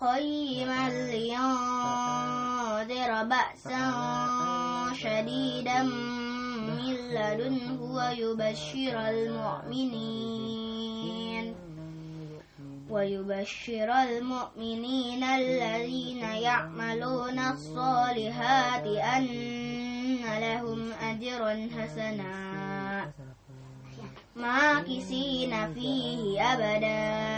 قيما لينذر بأسا شديدا من لدنه ويبشر المؤمنين ويبشر المؤمنين الذين يعملون الصالحات أن لهم أجرا حسنا ماكسين فيه أبدا.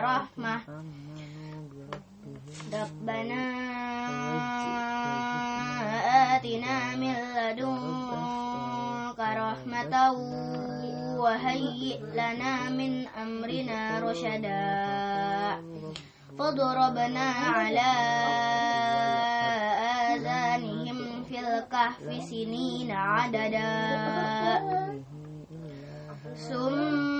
لدنك رحمة ربنا آتنا من لدنك رحمة وهيئ لنا من أمرنا رشدا فضربنا على آذانهم في الكهف سنين عددا ثم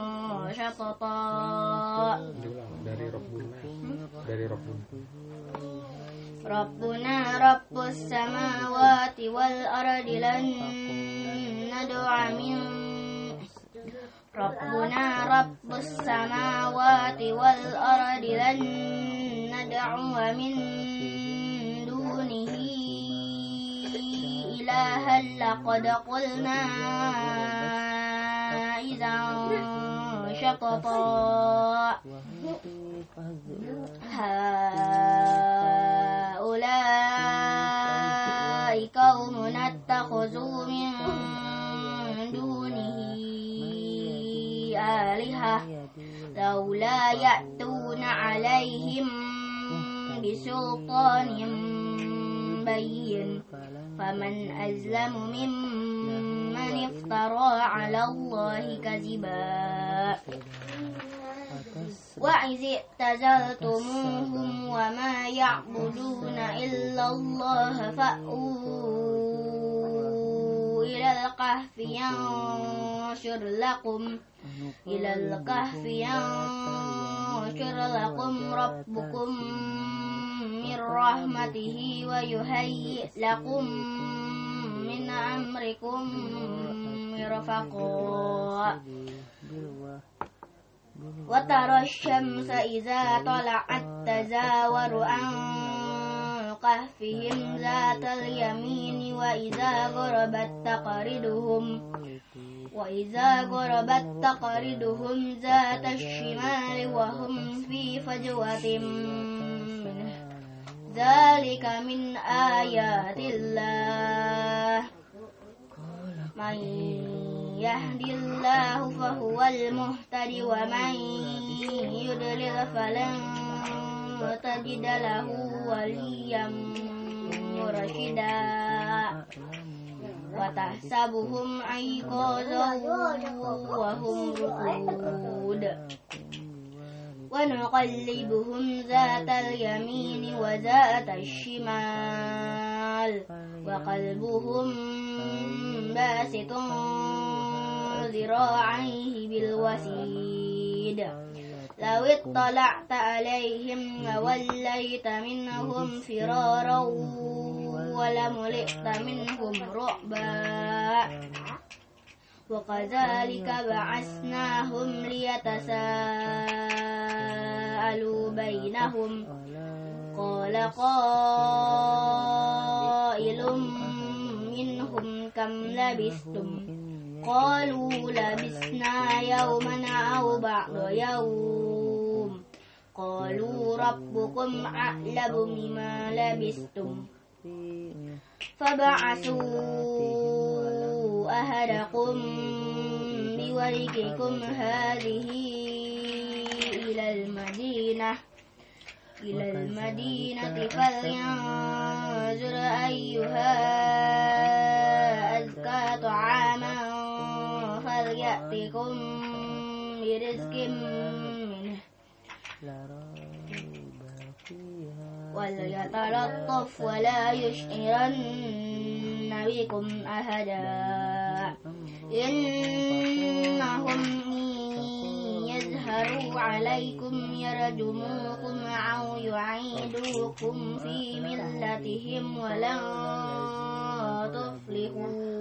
شططا dari Rabbuna ربنا رب السماوات والأرض لن ندعو من ربنا رب السماوات والأرض لن ندعو من دونه إلها لقد قلنا إذا شططا هؤلاء قوم اتخذوا من دونه آلهة لولا يأتون عليهم بسلطان بين. فمن أظلم ممن افترى على الله كذبا. وإذ اعتزلتموهم وما يعبدون إلا الله فأووا إلى الكهف ينشر لكم. إلى الكهف ينشر لكم ربكم من رحمته ويهيئ لكم من أمركم مرفقا وترى الشمس إذا طلعت تزاور عن كهفهم ذات اليمين وإذا غربت تقرضهم وإذا غربت تقرضهم ذات الشمال وهم في فجوة منه ذلك من آيات الله من يهد الله فهو المهتد ومن يضلل فلن تجد له وليا مرشدا. وتحسبهم أيقاظا وهم رقود. ونقلبهم ذات اليمين وذات الشمال. وقلبهم باسط ذراعيه بالوسيد. لو اطلعت عليهم لوليت منهم فرارا ولملئت منهم رعبا. وكذلك بعثناهم ليتساءلوا بينهم. قال قائل منهم كم لبثتم؟ قالوا لبثنا يوما أو بعض يوم. قالوا ربكم أعلم بما لبثتم. فبعثوا أهلكم بورقكم هذه إلى المدينة. إلى المدينة فلينظر أيها طعاما فليأتكم برزق منه وليتلطف ولا يشعرن بكم أحدا. إنهم يظهروا عليكم يرجموكم أو يعيدوكم في ملتهم ولن تفلحوا.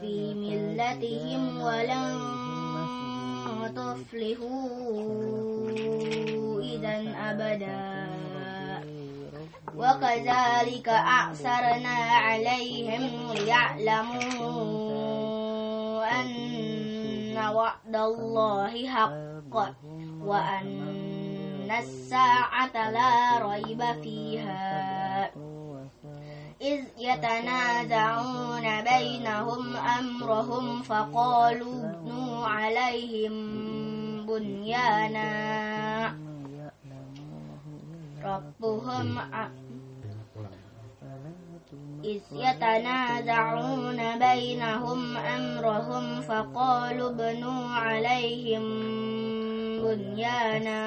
في ملتهم ولن تفلحوا إذا أبدا. وكذلك أعثرنا عليهم ليعلموا أن وعد الله حق وأن الساعة لا ريب فيها. إذ يتنازعون بينهم أمرهم فقالوا ابنوا عليهم بنيانا. ربهم إذ يتنازعون بينهم أمرهم فقالوا ابنوا عليهم بنيانا.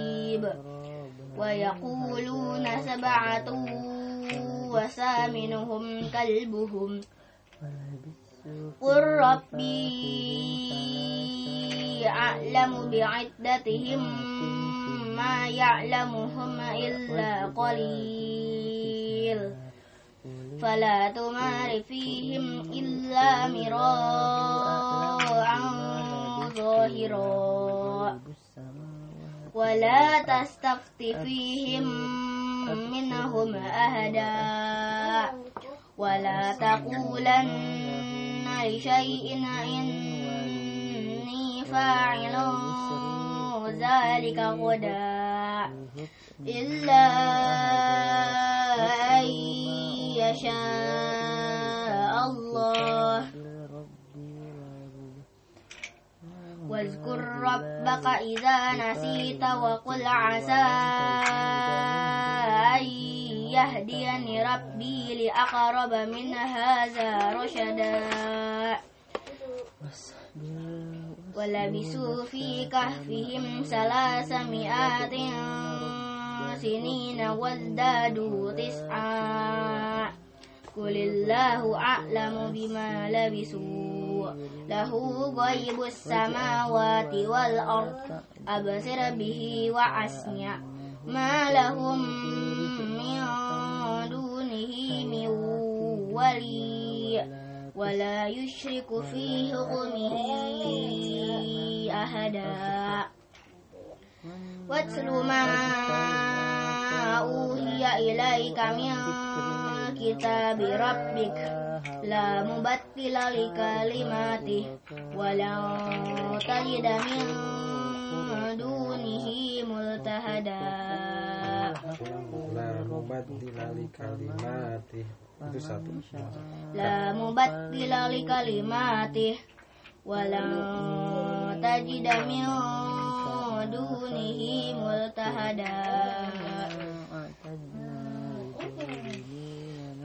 ويقولون سبعة وثامنهم كلبهم. قل ربي أعلم بعدتهم ما يعلمهم إلا قليل. فلا تمار فيهم إلا مراء ظاهرا. ولا تستفت فيهم منهم أهدا ولا تقولن لشيء إني فاعل ذلك غدا. إلا أن يشاء الله. واذكر ربك إذا نسيت وقل عسى أن يهديني ربي لأقرب من هذا رشدا. ولبثوا في كهفهم ثلاثمائة سنين وازدادوا تسعا. قل الله أعلم بما لبثوا. له غيب السماوات والأرض. أبصر به وأسمع. ما لهم من دونه من ولي ولا يشرك في حكمه أحدا. واتل ما أوحي إليك من كتاب ربك. لا مبدل لكلماته ولن تجد من دونه ملتهدا La mubaddila li kalimatih Itu satu. لا مبدل لكلماته ولن تجد من دونه ملتهدا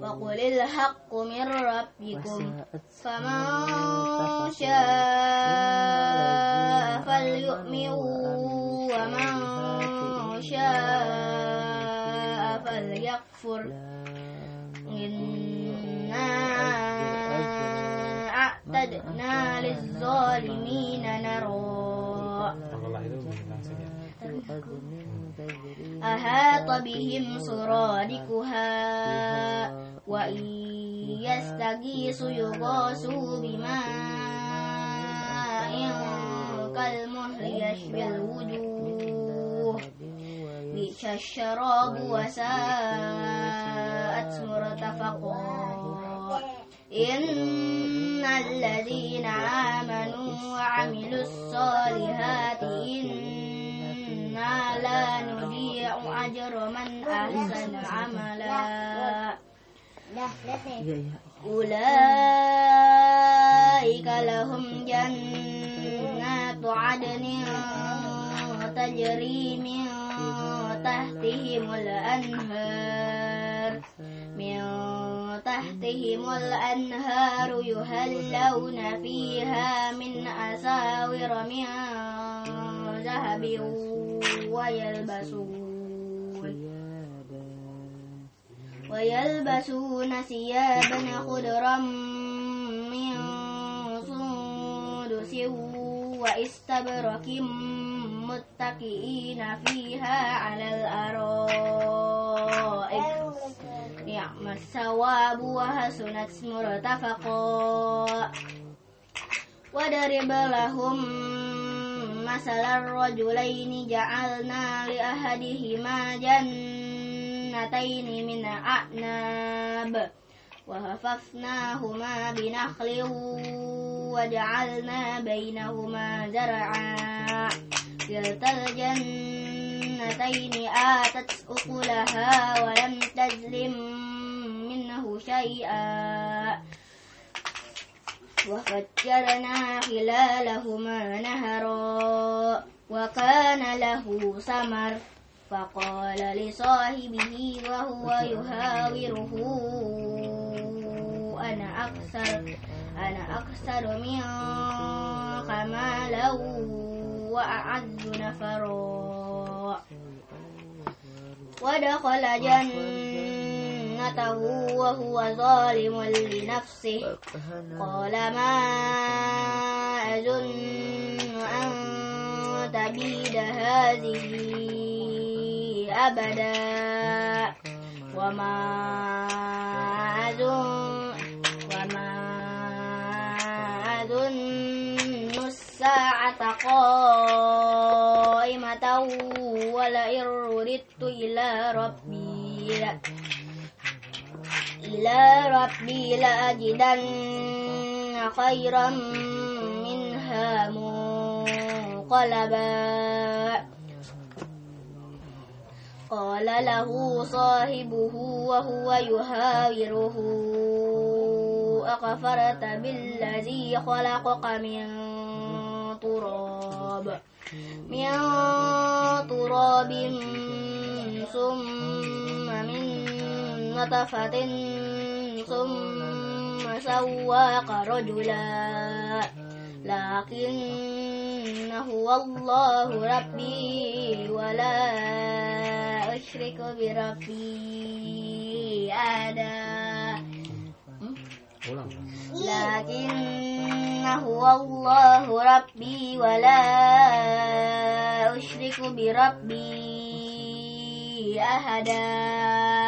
وقل الحق من ربكم فمن شاء فليؤمن ومن شاء فليكفر إنا أعتدنا للظالمين نرا أحاط بهم سرادقها وإن يستغيثوا يغاثوا بماء كالمهل يشوي الوجوه. بئس الشراب وساءت مرتفقا. إن الذين آمنوا وعملوا الصالحات إنا لا نضيع أجر من أحسن عملا. أولئك لهم جنات عدن تجري من تحتهم الأنهار. من تحتهم الأنهار يهلون فيها من أساور من ذهب. ويلبسون ويلبسون ثيابا خضرا من سندس واستبرق متكئين فيها على الأرائك نعم الثواب وحسنت مرتفقا وضرب لهم مثل الرجلين جعلنا لأحدهما جنتين من أعناب وحففناهما بنخل وجعلنا بينهما زرعا. كلتا الجنتين آتت أكلها ولم تظلم منه شيئا. وفجرنا خلالهما نهرا وكان له ثمر فقال لصاحبه وهو يهاوره أنا أكثر أنا أكثر منك مالا وأعز نفرا. ودخل جنته وهو ظالم لنفسه. قال ما أظن أن تبيد هذه أبدا. وما أظن وما أظن الساعة قائمة ولئن رددت إلى ربي. إلى ربي لأجدن خيرا منها منقلبا. قال له صاحبه وهو يهاوره أكفرت بالذي خلقك من تراب من تراب ثم من نطفة ثم سواك رجلا. لكن هو الله ربي ولا أشرك بربي أحدا لكن هو الله ربي ولا أشرك بربي أحدا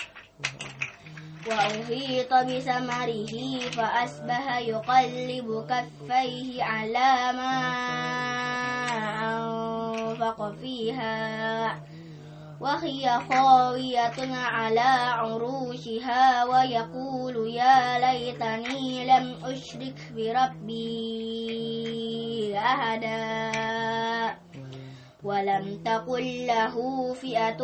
وأحيط بثمره فأصبح يقلب كفيه على ما أنفق فيها وهي خاوية على عروشها ويقول يا ليتني لم أشرك بربي أحدا. ولم تكن له فئة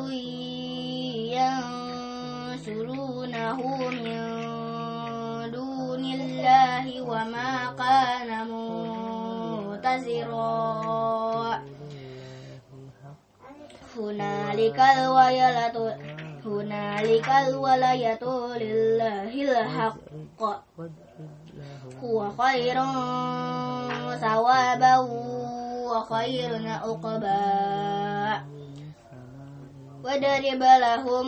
ينصرونه من دون الله وما كان منتصرا. هنالك الولاية هنالك الولاية لله الحق. هو خير ثوابا وخير عقبا. واضرب لهم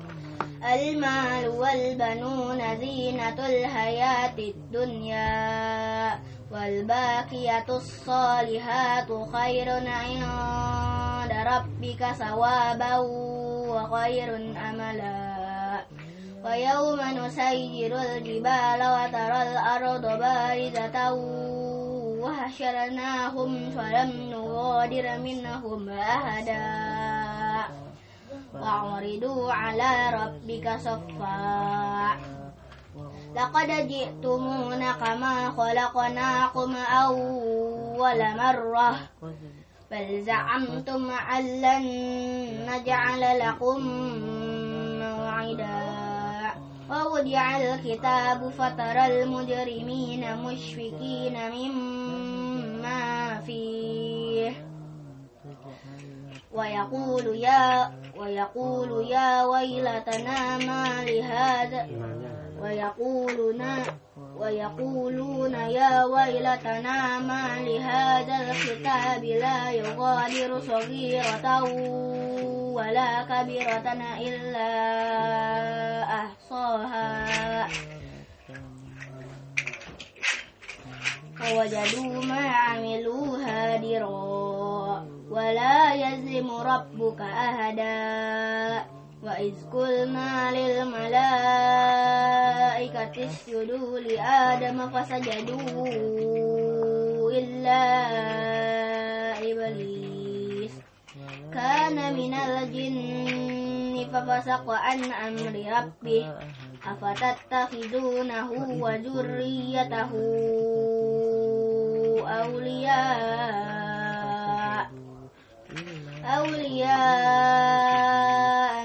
المال والبنون زينة الحياة الدنيا والباقية الصالحات خير عند ربك ثوابا وخير أملا. ويوم نسير الجبال وترى الأرض بارزة وحشرناهم فلم نغادر منهم أحدا. وعرضوا على ربك صفا. لقد جئتمونا كما خلقناكم أول مرة. بل زعمتم أن لن نجعل لكم موعدا. ووضع الكتاب فترى المجرمين مشفقين مما فيه. ويقول يا ويقول يا ويلتنا ما لهذا. ويقولون ويقولون يا ويلتنا ما لهذا الكتاب لا يغادر صغيرة ولا كبيرة إلا أحصاها. ووجدوا ما عملوا قادرا ولا يظلم ربك أحدا وإذ قلنا للملائكة اسجدوا لآدم فسجدوا إلا إبليس كان من الجن ففسق عن أمر ربه أفتتخذونه وذريته أولياء أولياء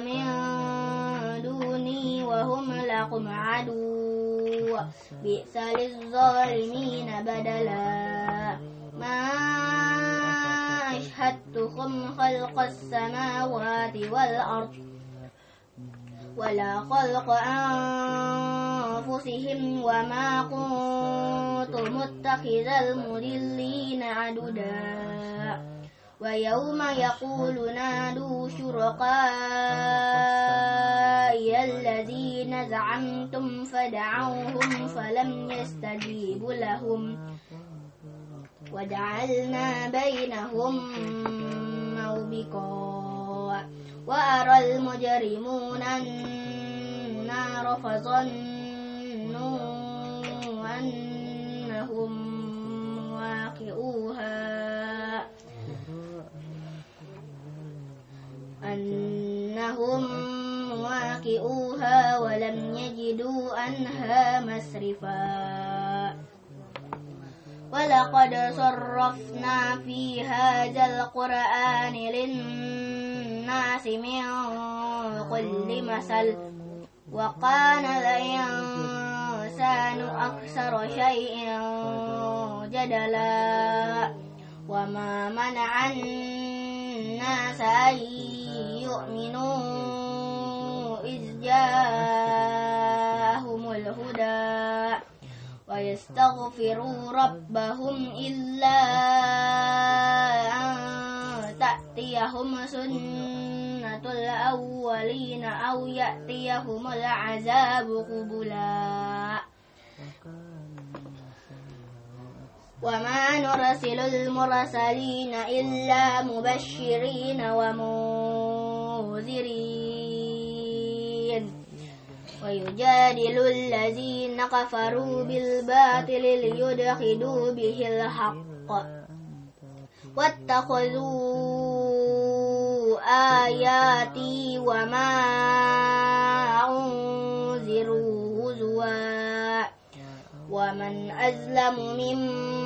من دوني وهم لكم عدو. بئس للظالمين بدلا. ما أشهدتكم خلق السماوات والأرض ولا خلق أنفسهم وما كنت متخذ المضلين عددا ويوم يقول نادوا شركائي الذين زعمتم فدعوهم فلم يستجيبوا لهم. وجعلنا بينهم موبقا وأرى المجرمون النار فظنوا أنهم واقعوها. أنهم واقعوها ولم يجدوا عنها مسرفا ولقد صرفنا في هذا القرآن للناس من كل مثل. وكان الإنسان أكثر شيء جدلا. وما منع الناس أن يؤمنوا إذ جاءهم الهدى ويستغفروا ربهم إلا أن تأتيهم سنة الأولين أو يأتيهم العذاب قبلا. وما نرسل المرسلين إلا مبشرين ومنذرين. ويجادل الذين كفروا بالباطل ليدخلوا به الحق. واتخذوا آياتي وما أنذروا هزوا. ومن أظلم ممن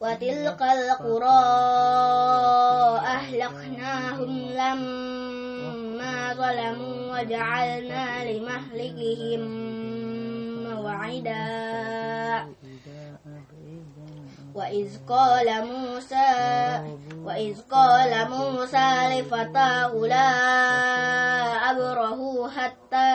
وتلك القرى أهلكناهم لما ظلموا وجعلنا لمهلكهم موعدا. وإذ قال موسى وإذ قال موسى لفتاه لا أبره حتى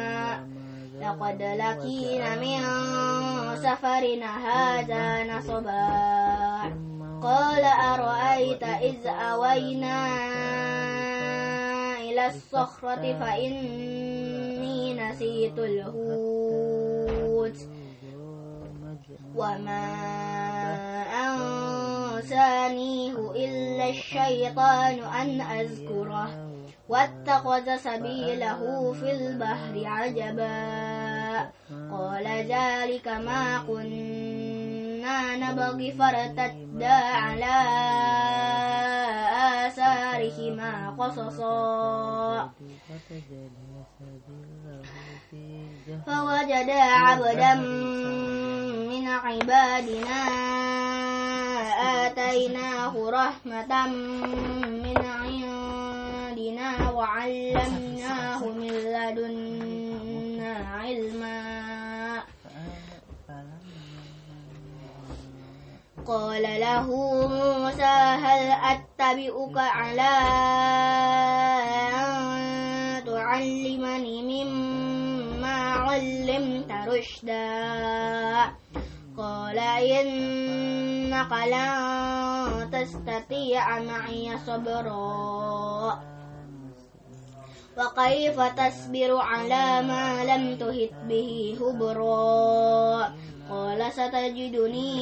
لقد لقينا من سفرنا هذا نصبا. قال أرأيت إذ أوينا إلى الصخرة فإني نسيت الحوت. وما أنسانيه إلا الشيطان أن أذكره. واتخذ سبيله في البحر عجبا. قال ذلك ما كنا نبغي فارتدا على آثارهما قصصا. فوجدا عبدا من عبادنا آتيناه رحمة من عندنا وعلمناه من لدنا علما. قال له موسى هل أتبعك على أن تعلمني مما علمت رشدا؟ قال إنك لن تستطيع معي صبرا. وكيف تصبر على ما لم تهت به خبرا قال ستجدني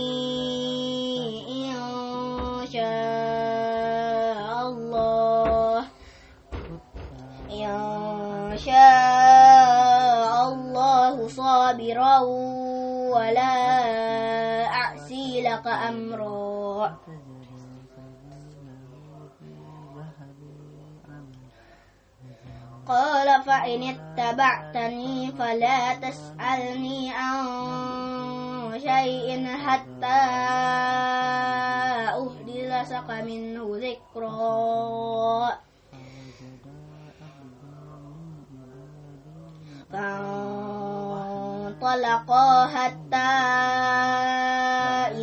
إن شاء الله. إن شاء الله صابرا ولا أعصي لك أمرا. قال فإن اتبعتني فلا تسألني عن شيء حتى أحدث لك منه ذكرا فانطلقا حتى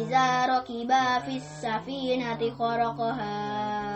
إذا ركبا في السفينة خرقها.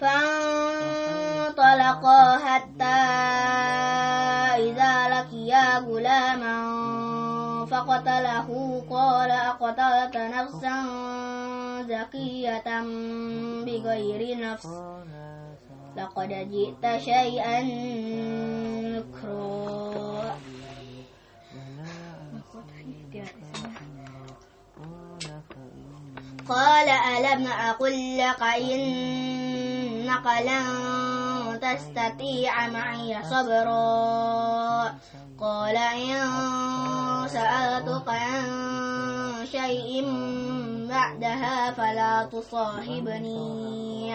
فانطلقا حتى إذا لقيا غلاما فقتله قال أقتلت نفسا زكية بغير نفس لقد جئت شيئا نكرا قال ألم أقل لك إنك لن تستطيع معي صبرا قال إن سألتك عن شيء بعدها فلا تصاحبني.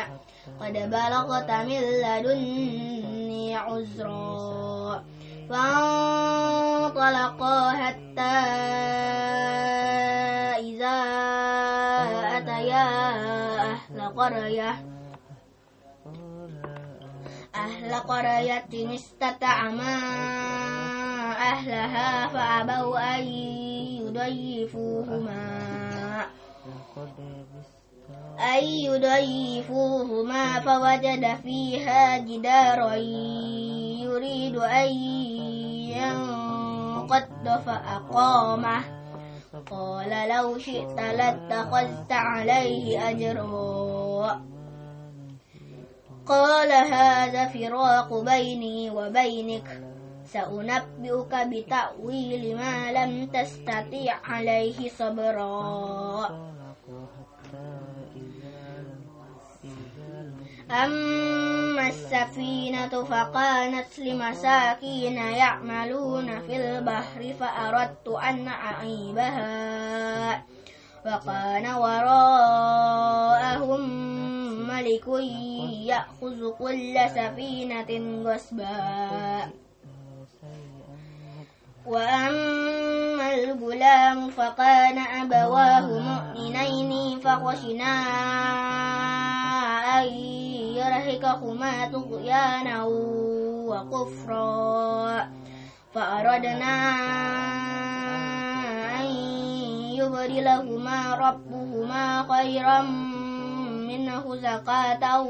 قد بلغت من لدني عذرا فانطلقا حتى إذا أتيا أهل قرية. أهل قرية استطعما أهلها فأبوا أن يضيفوهما. أن يضيفوهما فوجد فيها جدارا يريد أن ينقض فأقامه. قال لو شئت لاتخذت عليه أجرا. قال هذا فراق بيني وبينك. سأنبئك بتأويل ما لم تستطيع عليه صبرا. أما السفينة فكانت لمساكين يعملون في البحر فأردت أن أعيبها. وكان وراءهم ملك يأخذ كل سفينة غصبا. وأما الغلام فكان أبواه مؤمنين فخشنا أن يرهقهما طغيانا وكفرا فأردنا أن يبدلهما ربهما خيرا منه زكاة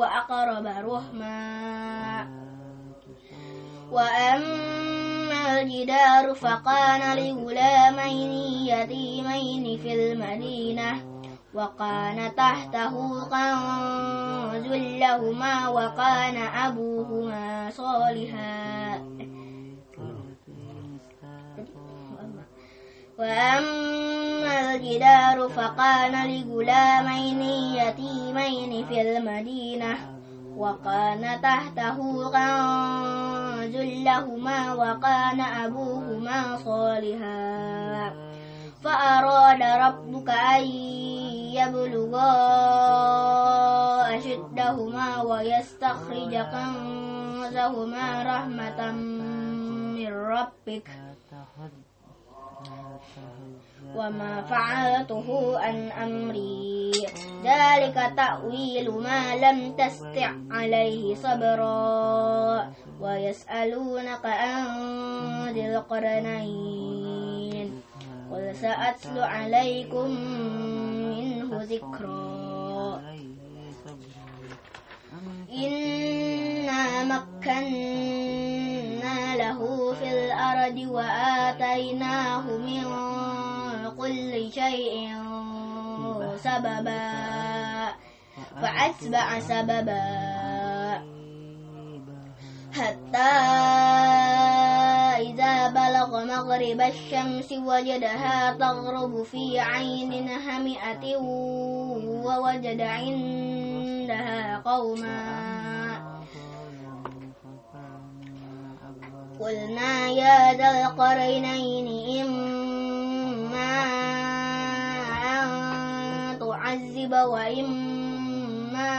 وأقرب رحما. وأما الجدار فكان لغلامين يتيمين في المدينة وكان تحته كنز لهما وكان أبوهما صالحا. وأما الجدار فكان لغلامين يتيمين في المدينة وكان تحته كنز لهما وكان أبوهما صالحا. فأراد ربك أن يبلغا أشدهما ويستخرج كنزهما رحمة من ربك. وما فعلته عن أمري. ذلك تأويل ما لم تستع عليه صبرا. ويسألونك عن ذي القرنين. قل سأتلو عليكم منه ذكرا. إنا مكنا الأرض وآتيناه من كل شيء سببا. فأتبع سببا. حتى إذا بلغ مغرب الشمس وجدها تغرب في عين هامئة ووجد عندها قوما. قلنا يا ذا القرنين إما أن تعذب وإما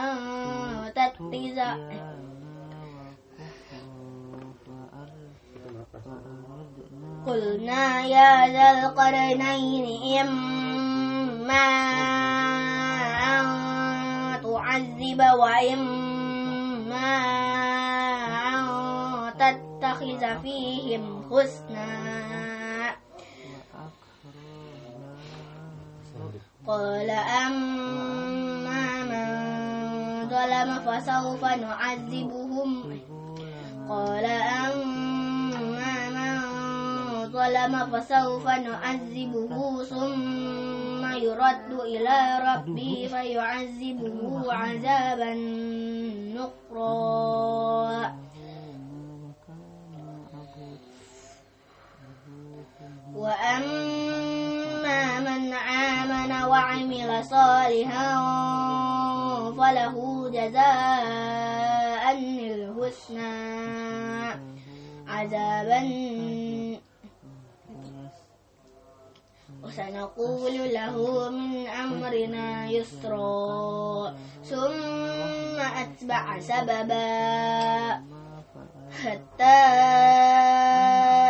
أن تتخذ قلنا يا ذا القرنين إما أن تعذب وإما تتخذ فيهم حسنا. قال أما من ظلم فسوف نعذبهم. قال أما من ظلم فسوف نعذبه ثم يرد إلى ربه فيعذبه عذابا نقرا وأما من آمن وعمل صالحا فله جزاء الحسنى. عذابا. وسنقول له من أمرنا يسرا. ثم أتبع سببا. حتى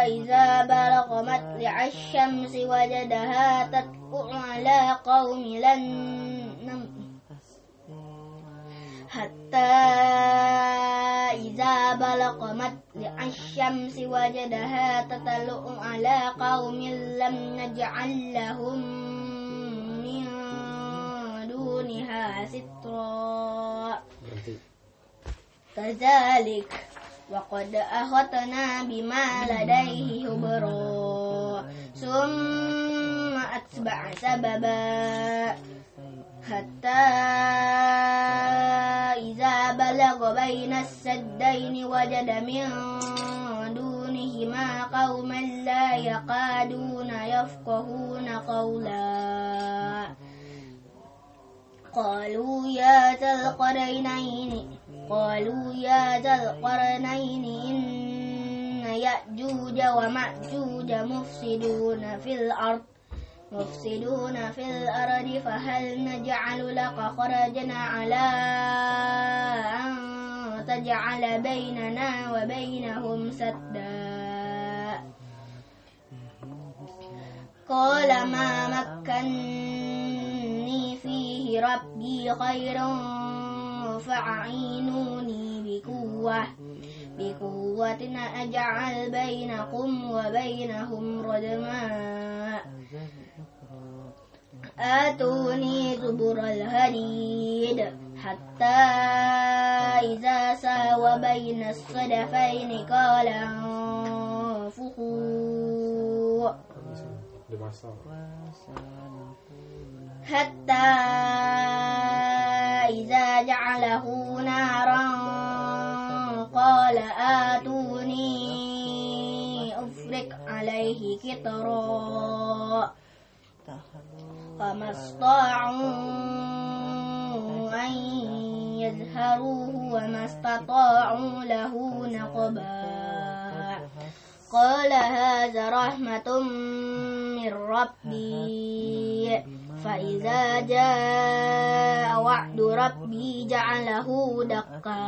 إذا بلغ مطلع الشمس وجدها تطلع على قوم لن حتى إذا بلغ مطلع الشمس وجدها تطلع على قوم لم نجعل لهم من دونها سترا. كذلك وقد أحطنا بما لديه خبرا ثم أتبع سببا. حتى إذا بلغ بين السدين وجد من دونهما قوما لا يقادون يفقهون قولا. قالوا يا ذا القرنين قالوا يا ذا القرنين إن يأجوج ومأجوج مفسدون في الأرض مفسدون في الأرض فهل نجعل لك خرجنا على أن تجعل بيننا وبينهم سدا؟ قال ما مكني فيه ربي خير فأعينوني بقوة. بقوة أجعل بينكم وبينهم ردما آتوني زبر الهديد حتى إذا ساوى بين الصدفين قال انفخوا. حتى إذا جعله نارا قال آتوني أفرك عليه كطرا فما استطاعوا أن يظهروه وما استطاعوا له نقبا قال هذا رحمة من ربي فإذا جاء وعد ربي جعله دقا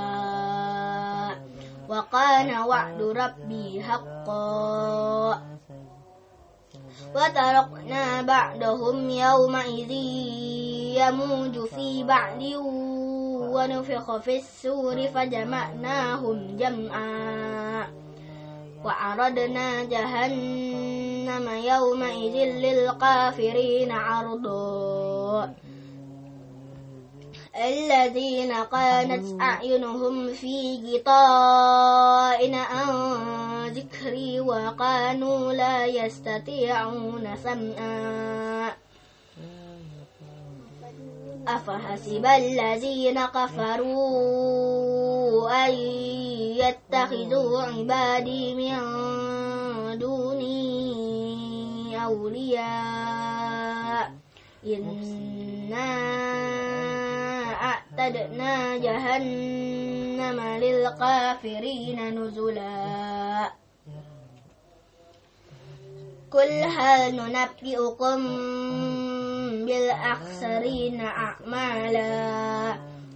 وكان وعد ربي حقا وتركنا بعدهم يومئذ يموج في بعد ونفخ في السور فجمعناهم جمعا وعرضنا جهنم يومئذ للكافرين عرضا الذين كانت أعينهم في غطاء عن ذكري وكانوا لا يستطيعون سمعا. أفحسب الذين كفروا أن يتخذوا عبادي من دوني أولياء. إنا أعتدنا جهنم للكافرين نزلا. قل هل ننبئكم بالأخسرين أعمالا؟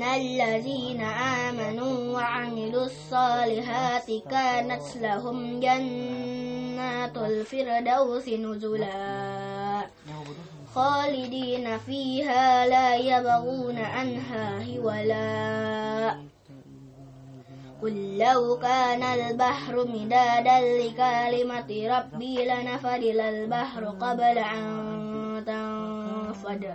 إن الذين آمنوا وعملوا الصالحات كانت لهم جنات الفردوس نزلا. خالدين فيها لا يبغون عنها هولا قل لو كان البحر مدادا لكلمة ربي لنفد البحر قبل أن تنفد.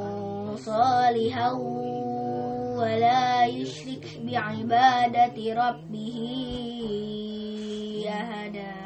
صالحا ولا يشرك بعبادة ربه أحدا.